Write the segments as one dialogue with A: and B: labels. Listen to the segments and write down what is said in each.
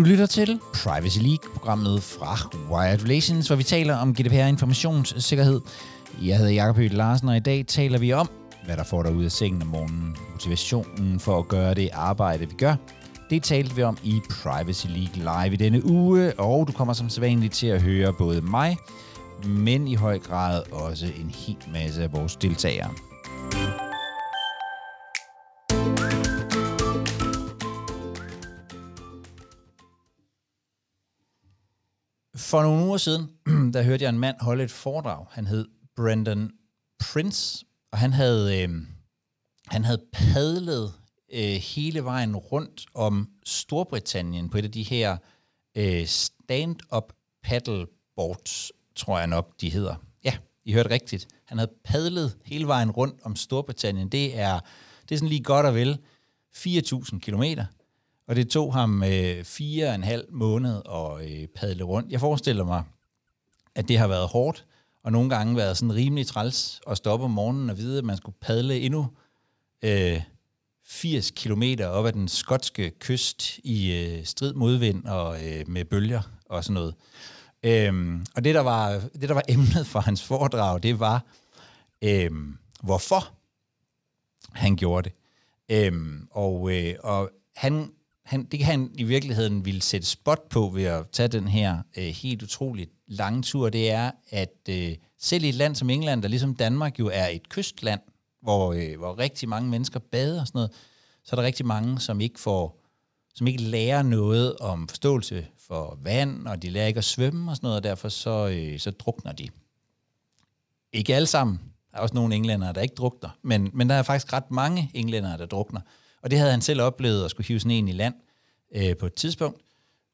A: Du lytter til Privacy League, programmet fra Wired Relations, hvor vi taler om GDPR informationssikkerhed. Jeg hedder Jakob Høgh Larsen, og i dag taler vi om, hvad der får dig ud af sengen om morgenen, motivationen for at gøre det arbejde, vi gør. Det talte vi om i Privacy League Live i denne uge, og du kommer som sædvanligt til at høre både mig, men i høj grad også en hel masse af vores deltagere. For nogle uger siden, der hørte jeg en mand holde et foredrag. Han hed Brandon Prince, og han havde, øh, han havde padlet øh, hele vejen rundt om Storbritannien på et af de her øh, stand-up paddleboards, tror jeg nok, de hedder. Ja, I hørte rigtigt. Han havde padlet hele vejen rundt om Storbritannien. Det er, det er sådan lige godt og vel 4.000 kilometer. Og det tog ham øh, fire og en halv måned at øh, padle rundt. Jeg forestiller mig, at det har været hårdt, og nogle gange været sådan rimelig træls at stoppe om morgenen og vide, at man skulle padle endnu øh, 80 km op ad den skotske kyst i øh, strid modvind og øh, med bølger og sådan noget. Øhm, og det der, var, det, der var emnet for hans foredrag, det var, øhm, hvorfor han gjorde det. Øhm, og, øh, og han han, det han i virkeligheden ville sætte spot på ved at tage den her øh, helt utroligt lange tur, det er, at øh, selv i et land som England, der ligesom Danmark jo er et kystland, hvor, øh, hvor rigtig mange mennesker bader og sådan noget, så er der rigtig mange, som ikke får som ikke lærer noget om forståelse for vand, og de lærer ikke at svømme og sådan noget, og derfor så, øh, så drukner de. Ikke alle sammen. Der er også nogle englænder, der ikke drukner, men, men der er faktisk ret mange englænder, der drukner. Og det havde han selv oplevet at skulle hive sådan en i land øh, på et tidspunkt,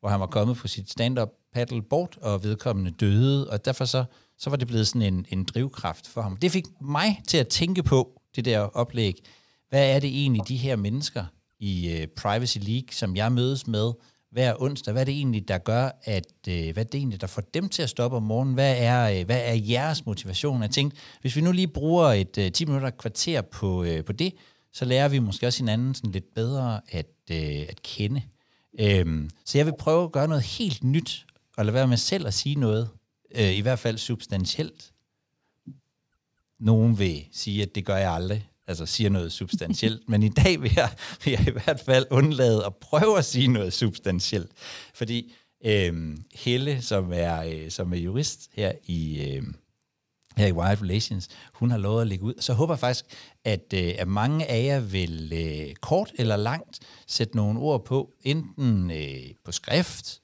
A: hvor han var kommet på sit stand-up paddleboard, og vedkommende døde, og derfor så, så var det blevet sådan en, en drivkraft for ham. Det fik mig til at tænke på det der oplæg. Hvad er det egentlig, de her mennesker i øh, Privacy League, som jeg mødes med hver onsdag, hvad er det egentlig, der gør, at, øh, hvad er det egentlig, der får dem til at stoppe om morgenen? Hvad er, øh, hvad er jeres motivation? Jeg tænkte, hvis vi nu lige bruger et øh, 10 minutter kvarter på, øh, på det, så lærer vi måske også hinanden sådan lidt bedre at, øh, at kende. Øhm, så jeg vil prøve at gøre noget helt nyt, og lade være med selv at sige noget, øh, i hvert fald substantielt. Nogen vil sige, at det gør jeg aldrig, altså siger noget substantielt, men i dag vil jeg, vil jeg i hvert fald undlade at prøve at sige noget substantielt, fordi øh, Helle, som er, øh, som er jurist her i... Øh, her i Wild Relations, hun har lovet at lægge ud. Så håber jeg faktisk, at, øh, at mange af jer vil øh, kort eller langt sætte nogle ord på, enten øh, på skrift,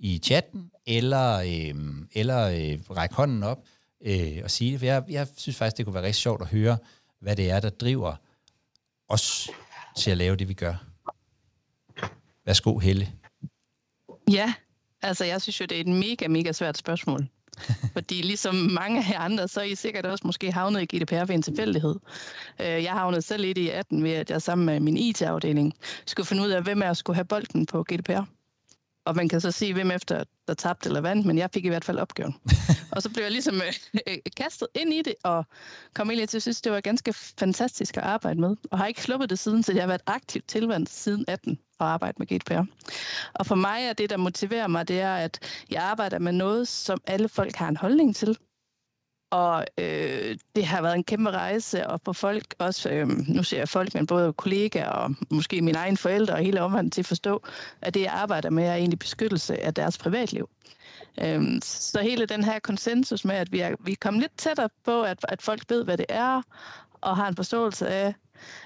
A: i chatten, eller, øh, eller øh, række hånden op øh, og sige det. For jeg, jeg synes faktisk, det kunne være rigtig sjovt at høre, hvad det er, der driver os til at lave det, vi gør. Værsgo, Helle.
B: Ja, altså jeg synes jo, det er et mega, mega svært spørgsmål. Fordi ligesom mange af andre, så er I sikkert også måske havnet i GDPR ved en tilfældighed. Øh, jeg havnede selv lidt i 18 ved, at jeg sammen med min IT-afdeling skulle finde ud af, hvem os skulle have bolden på GDPR. Og man kan så sige, hvem efter der tabte eller vandt, men jeg fik i hvert fald opgaven. og så blev jeg ligesom øh, kastet ind i det, og kom egentlig til at synes, det var ganske fantastisk at arbejde med. Og har ikke sluppet det siden, så jeg har været aktivt tilvandt siden 18 at arbejde med GDPR. Og for mig er det, der motiverer mig, det er, at jeg arbejder med noget, som alle folk har en holdning til. Og øh, det har været en kæmpe rejse, og for folk også, øh, nu ser jeg folk, men både kollegaer og måske mine egne forældre og hele omverdenen til at forstå, at det, jeg arbejder med, er egentlig beskyttelse af deres privatliv. Øh, så hele den her konsensus med, at vi er, vi er kommet lidt tættere på, at, at folk ved, hvad det er, og har en forståelse af,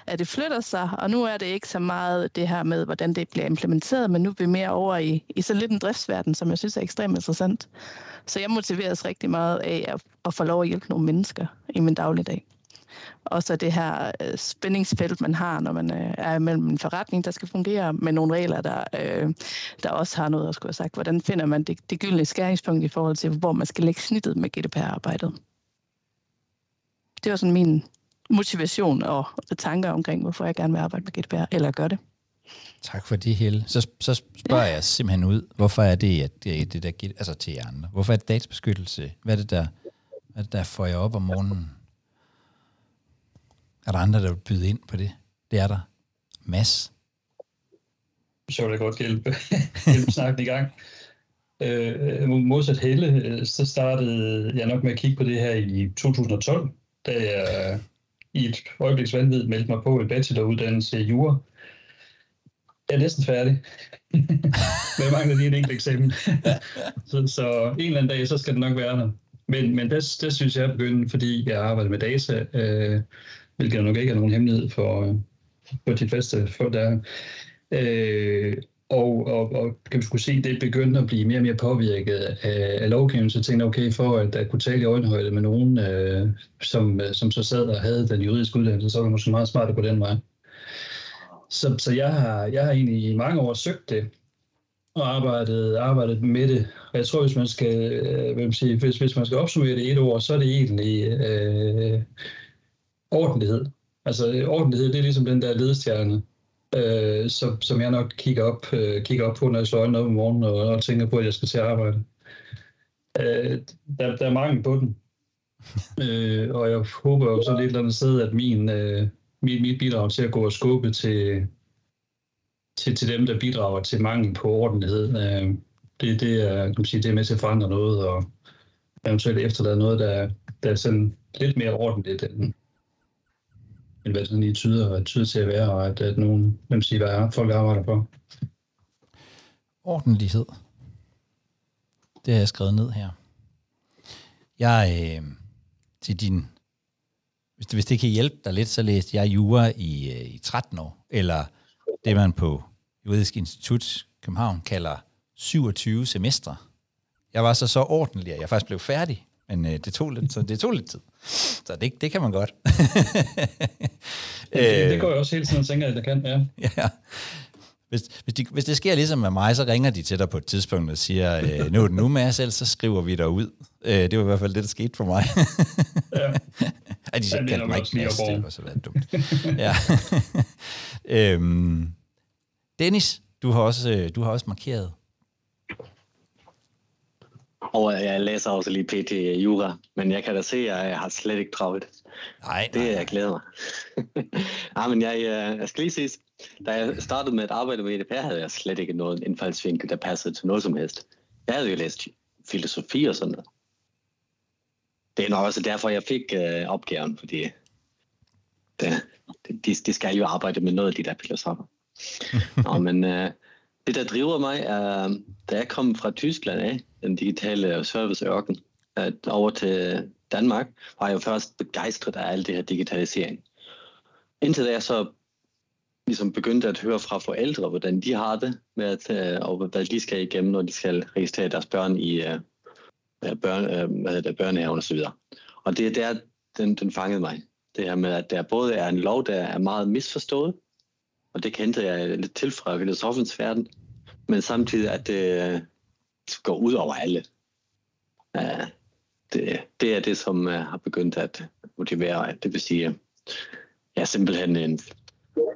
B: at det flytter sig, og nu er det ikke så meget det her med, hvordan det bliver implementeret, men nu er vi mere over i, i så lidt en driftsverden, som jeg synes er ekstremt interessant. Så jeg motiveres rigtig meget af at, at få lov at hjælpe nogle mennesker i min dagligdag. Og så det her øh, spændingsfelt, man har, når man øh, er mellem en forretning, der skal fungere, med nogle regler, der, øh, der også har noget at skulle have sagt. Hvordan finder man det, det gyldne skæringspunkt i forhold til, hvor man skal lægge snittet med GDPR-arbejdet? Det var sådan min motivation og tanker omkring, hvorfor jeg gerne vil arbejde med GDPR, eller gør det.
A: Tak for det, Helle. Så, så spørger ja. jeg simpelthen ud, hvorfor er det, at det, det der altså til jer andre, hvorfor er det databeskyttelse? Hvad er det, der, hvad er det, der får jer op om morgenen? Er der andre, der vil byde ind på det? Det er der. Mass.
C: så vil jeg godt hjælpe, hjælpe snakken i gang. Øh, modsat Helle, øh, så startede jeg nok med at kigge på det her i 2012, da jeg i et øjebliks vanvid meldte mig på en bacheloruddannelse i jura. Jeg er næsten færdig. Men jeg mangler lige en enkelt eksamen. så, så en eller anden dag, så skal det nok være der. Men, men det, det synes jeg er begyndt, fordi jeg arbejder med data, øh, hvilket nok ikke er nogen hemmelighed for, for de fleste folk, der øh, og, og, og kan vi skulle se, det begyndte at blive mere og mere påvirket af, af lovgivningen, så jeg tænkte okay, for at at kunne tale i øjenhøjde med nogen, øh, som, øh, som så sad og havde den juridiske uddannelse, så var det måske meget smart at gå den vej. Så, så jeg, har, jeg har egentlig i mange år søgt det, og arbejdet, arbejdet med det. Og jeg tror, hvis man skal, øh, vil sige, hvis, hvis man skal opsummere det i et ord, så er det egentlig øh, ordentlighed. Altså øh, ordentlighed, det er ligesom den der ledestjerne, øh, som, som jeg nok kigger op, øh, kigger op på, når jeg slår øjnene op om morgenen og, og tænker på, at jeg skal til at arbejde. Øh, der, der er mange på den. øh, og jeg håber jo sådan lidt eller andet sted, at min, øh, mit, mit bidrag til at gå og skubbe til, til, til dem, der bidrager til mangel på ordentlighed, øh, det, det, er, kan man sige, det er med til at forandre noget, og eventuelt efterlade noget, der, der er sådan lidt mere ordentligt, end, end hvad sådan lige tyder, tyder til at være, og at, at nogen, hvem siger, hvad er, folk arbejder for.
A: Ordentlighed. Det har jeg skrevet ned her. Jeg, øh, til din, hvis det, hvis det kan hjælpe dig lidt, så læste jeg jura i, øh, i 13 år, eller det man på Juridisk Institut København kalder 27 semestre. Jeg var så så ordentlig, at jeg faktisk blev færdig, men øh, det, tog lidt, så det tog lidt tid. Så det, det kan man godt.
C: det, det går jeg også hele tiden og tænker, at jeg kan, ja.
A: ja. Hvis, hvis, de, hvis det sker ligesom med mig, så ringer de til dig på et tidspunkt og siger, øh, nu er det nu med selv, så skriver vi dig ud. Øh, det var i hvert fald det, der skete for mig. ja. Ej, de ja, kaldte mig ikke Mads, det var så været dumt. ja. øhm, Dennis, du har også, øh, du har også markeret
D: og jeg læser også lige PT Jura, men jeg kan da se, at jeg har slet ikke travlt.
A: Nej,
D: Det jeg glæder mig. ja, men jeg, øh, jeg skal lige sige, da jeg startede med at arbejde med EDPR, havde jeg slet ikke noget indfaldsvinkel, der passede til noget som helst. Jeg havde jo læst filosofi og sådan noget. Det er nok også derfor, jeg fik øh, opgaven, fordi det, de, de skal jo arbejde med noget af de der filosofer. Nå, men øh, det, der driver mig, er, da jeg kom fra Tyskland af, den digitale serviceørken, at over til Danmark, var jeg først begejstret af alt det her digitalisering. Indtil da jeg så ligesom begyndte at høre fra forældre, hvordan de har det, med at, øh, og hvad de skal igennem, når de skal registrere deres børn i uh, børn, uh, hvad det, børnehaven osv. Og det er der, den, den fangede mig. Det her med, at der både er en lov, der er meget misforstået, og det kendte jeg lidt til fra filosofens verden, men samtidig at det går ud over alle. Uh, det, det er det, som uh, har begyndt at motivere. Det vil sige, ja, simpelthen en,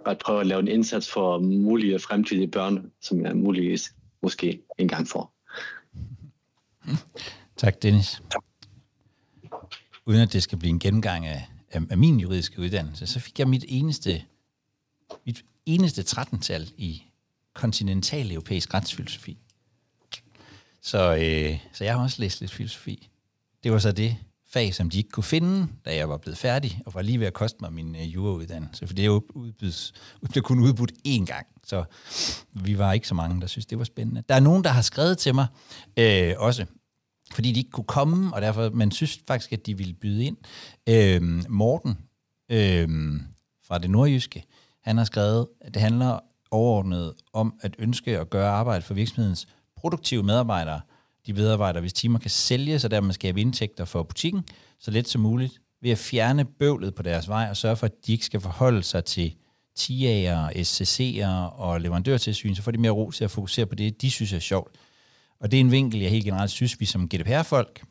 D: at prøve at lave en indsats for mulige fremtidige børn, som jeg muligvis måske engang får.
A: Tak, Dennis. Uden at det skal blive en gennemgang af, af, af min juridiske uddannelse, så fik jeg mit eneste, mit eneste 13-tal i kontinental europæisk retsfilosofi. Så, øh, så jeg har også læst lidt filosofi. Det var så det fag, som de ikke kunne finde, da jeg var blevet færdig, og var lige ved at koste mig min øh, jurauddannelse, for det er jo udbydes, blev kun udbudt én gang, så vi var ikke så mange, der synes, det var spændende. Der er nogen, der har skrevet til mig øh, også, fordi de ikke kunne komme, og derfor man synes faktisk, at de ville byde ind. Øh, Morten øh, fra det nordjyske, han har skrevet, at det handler overordnet om at ønske at gøre arbejde for virksomhedens produktive medarbejdere, de medarbejdere, hvis timer kan sælges så dermed skabe indtægter for butikken, så let som muligt, ved at fjerne bøvlet på deres vej og sørge for, at de ikke skal forholde sig til TA'er, SCC'er og leverandørtilsyn, så får de mere ro til at fokusere på det, de synes er sjovt. Og det er en vinkel, jeg helt generelt synes, vi som GDPR-folk,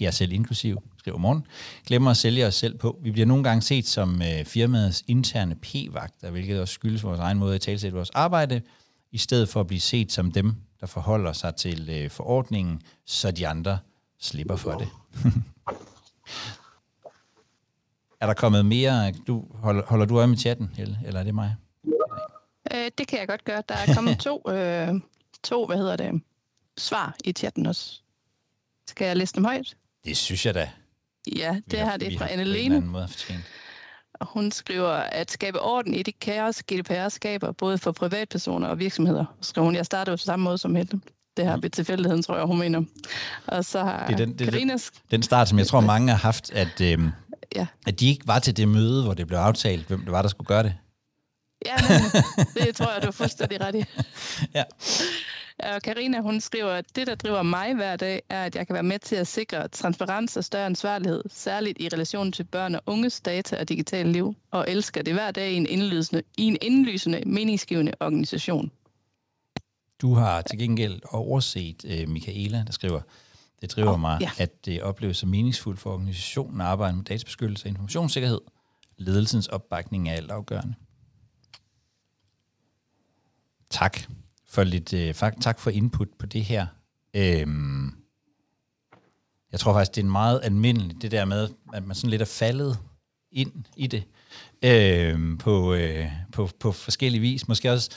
A: jeg selv inklusiv, skriver morgen, glemmer at sælge os selv på. Vi bliver nogle gange set som øh, firmaets interne p-vagter, hvilket også skyldes vores egen måde at talsætte vores arbejde, i stedet for at blive set som dem, der forholder sig til øh, forordningen, så de andre slipper for det. er der kommet mere? Du, holder, holder du øje med chatten, eller er det mig?
B: Øh, det kan jeg godt gøre. Der er kommet to, øh, to, hvad hedder det, svar i chatten også. Skal jeg læse dem højt?
A: Det synes jeg da.
B: Ja, det her det er fra Anne hun skriver, at skabe orden i det kaos, GDPR skaber, både for privatpersoner og virksomheder. Så skriver hun, jeg starter jo på samme måde som Helle. Det her ved tilfældigheden, tror jeg, hun mener. Og så har
A: Det er den- det
B: Karinas...
A: Den start, som jeg tror, mange har haft, at, øhm,
B: Ja.
A: at de ikke var til det møde, hvor det blev aftalt, hvem det var, der skulle gøre det.
B: Ja, det tror jeg, du er fuldstændig ret i.
A: Ja.
B: Og Karina hun skriver, at det, der driver mig hver dag, er, at jeg kan være med til at sikre transparens og større ansvarlighed, særligt i relation til børn og unges data og digitale liv, og elsker det hver dag i en indlysende, i en indlysende meningsgivende organisation.
A: Du har til gengæld overset øh, Michaela, der skriver, det driver
B: Åh,
A: mig,
B: ja.
A: at det opleves som meningsfuldt for organisationen at arbejde med databeskyttelse og informationssikkerhed. Ledelsens opbakning er altafgørende. Tak for lidt, øh, tak for input på det her. Øhm, jeg tror faktisk, det er en meget almindeligt, det der med, at man sådan lidt er faldet ind i det øh, på, øh, på, på forskellige vis. Måske også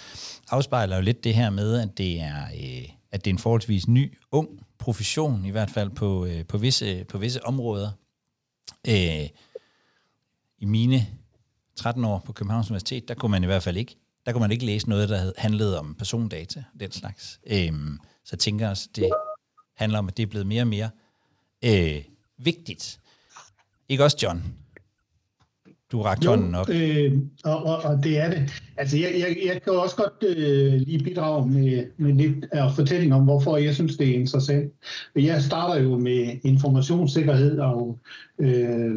A: afspejler jo lidt det her med, at det er, øh, at det er en forholdsvis ny, ung profession, i hvert fald på, øh, på, visse, på visse områder. Øh, I mine 13 år på Københavns Universitet, der kunne man i hvert fald ikke, der kunne man ikke læse noget, der handlede om persondata og den slags. Øhm, så jeg tænker også, det handler om, at det er blevet mere og mere øh, vigtigt. Ikke også, John? Du rakte hånden op.
E: øh, og, og, og det er det. Altså, jeg, jeg, jeg kan også godt øh, lige bidrage med, med lidt af fortælling om, hvorfor jeg synes, det er interessant. Jeg starter jo med informationssikkerhed, og øh,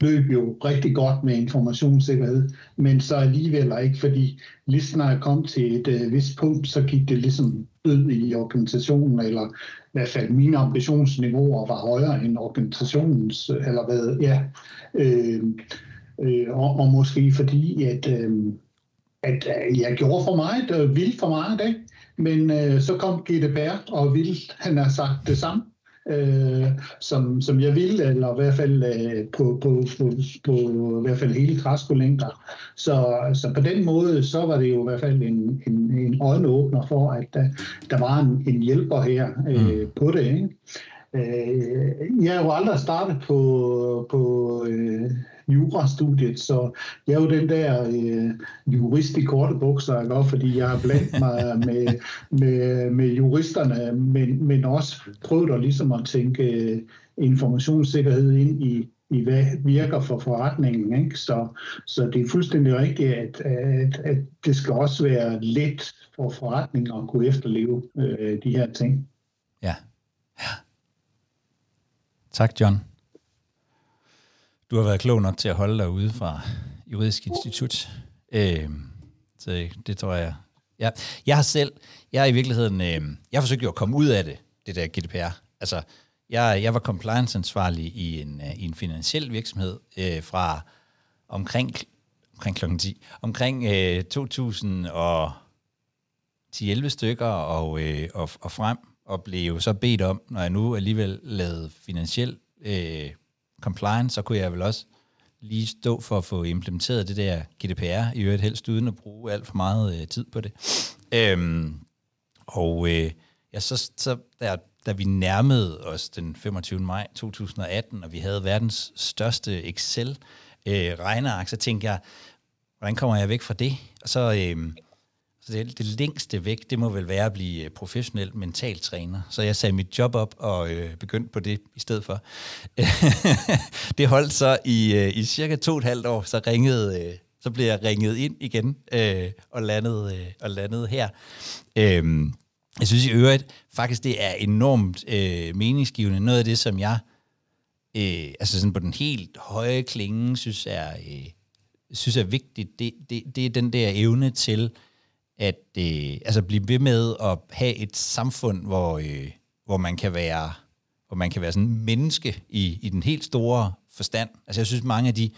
E: løb jo rigtig godt med informationssikkerhed, men så alligevel ikke, fordi lige når jeg kom til et øh, vist punkt, så gik det ligesom ud i organisationen, eller i hvert fald mine ambitionsniveauer var højere end organisationens, eller hvad, ja. Øh, Øh, og, og måske fordi, at, øh, at øh, jeg gjorde for meget, øh, ville for meget, ikke? men øh, så kom GDPR og ville, han har sagt det samme, øh, som, som jeg ville, eller i hvert fald øh, på, på, på, på i hvert fald hele træskolængder. Så, så på den måde, så var det jo i hvert fald en, en, en øjenåbner for, at der, der var en, en hjælper her øh, på det. Ikke? Øh, jeg har jo aldrig startet på, på øh, jurastudiet, så jeg er jo den der øh, jurist i korte bukser, ikke? fordi jeg har blandt mig med, med, med juristerne, men, men også prøvet at, ligesom at tænke øh, informationssikkerhed ind i, i hvad virker for forretningen. Ikke? Så, så det er fuldstændig rigtigt, at, at, at det skal også være let for forretningen at kunne efterleve øh, de her ting.
A: Ja. ja. Tak, John. Du har været klog nok til at holde dig ude fra Juridisk Institut. Øh, så det, tror jeg. Ja. Jeg har selv, jeg har i virkeligheden, øh, jeg forsøgte jo at komme ud af det, det der GDPR. Altså, jeg, jeg var compliance-ansvarlig i en, øh, i en finansiel virksomhed øh, fra omkring, omkring klokken 10, omkring øh, 2000 og 10-11 stykker og, øh, og, og frem, og blev så bedt om, når jeg nu alligevel lavede finansiel øh, compliance, så kunne jeg vel også lige stå for at få implementeret det der GDPR, i øvrigt helst uden at bruge alt for meget øh, tid på det. Øhm, og øh, ja, så, så der, da vi nærmede os den 25. maj 2018, og vi havde verdens største Excel-regneark, øh, så tænkte jeg, hvordan kommer jeg væk fra det? Og så... Øh, så det, det længste væk, det må vel være at blive øh, professionel professionel mentaltræner. Så jeg sagde mit job op og øh, begyndte på det i stedet for. det holdt så i, øh, i cirka to og et halvt år, så ringede, øh, så blev jeg ringet ind igen øh, og, landede, øh, og landede her. Øh, jeg synes i øvrigt faktisk, det er enormt øh, meningsgivende. Noget af det, som jeg øh, altså sådan på den helt høje klinge synes er, øh, synes er vigtigt, det, det, det er den der evne til at øh, altså blive ved med at have et samfund, hvor, øh, hvor man kan være hvor man kan være sådan en menneske i, i den helt store forstand. Altså jeg synes, mange af de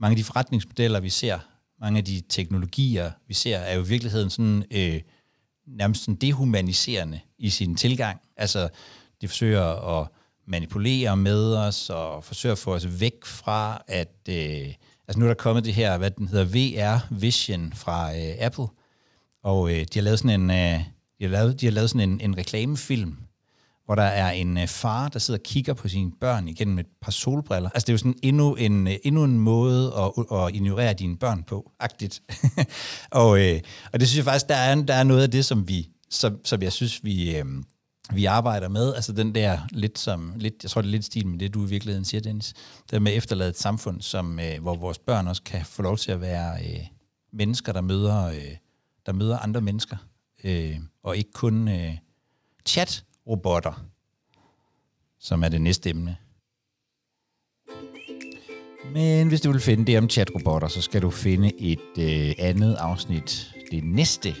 A: mange af de forretningsmodeller, vi ser, mange af de teknologier, vi ser, er jo i virkeligheden sådan øh, nærmest sådan dehumaniserende i sin tilgang. Altså, de forsøger at manipulere med os, og forsøger at få os væk fra, at... Øh, altså nu er der kommet det her, hvad den hedder, VR Vision fra øh, Apple, og øh, de har lavet sådan en, øh, de har lavet, de har lavet sådan en, en reklamefilm, hvor der er en øh, far, der sidder og kigger på sine børn igennem et par solbriller. Altså det er jo sådan endnu en, øh, endnu en måde at, at ignorere dine børn på, agtigt. og, øh, og det synes jeg faktisk, der er, der er noget af det, som vi, som, som jeg synes, vi, øh, vi arbejder med. Altså den der lidt som, lidt, jeg tror det er lidt stil med det, du i virkeligheden siger, Dennis. Det med efterladet et samfund, som, øh, hvor vores børn også kan få lov til at være øh, mennesker, der møder, øh, der møder andre mennesker. Øh, og ikke kun øh, chat-robotter, som er det næste emne. Men hvis du vil finde det om chatrobotter, så skal du finde et øh, andet afsnit. Det næste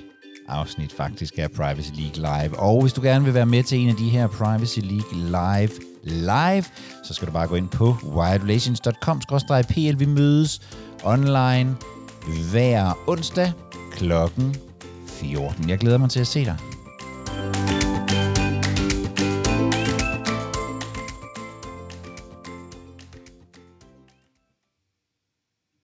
A: afsnit faktisk er Privacy League Live. Og hvis du gerne vil være med til en af de her Privacy League Live live, så skal du bare gå ind på wiredrelations.com-pl. Vi mødes online hver onsdag klokken 14. Jeg glæder mig til at se dig.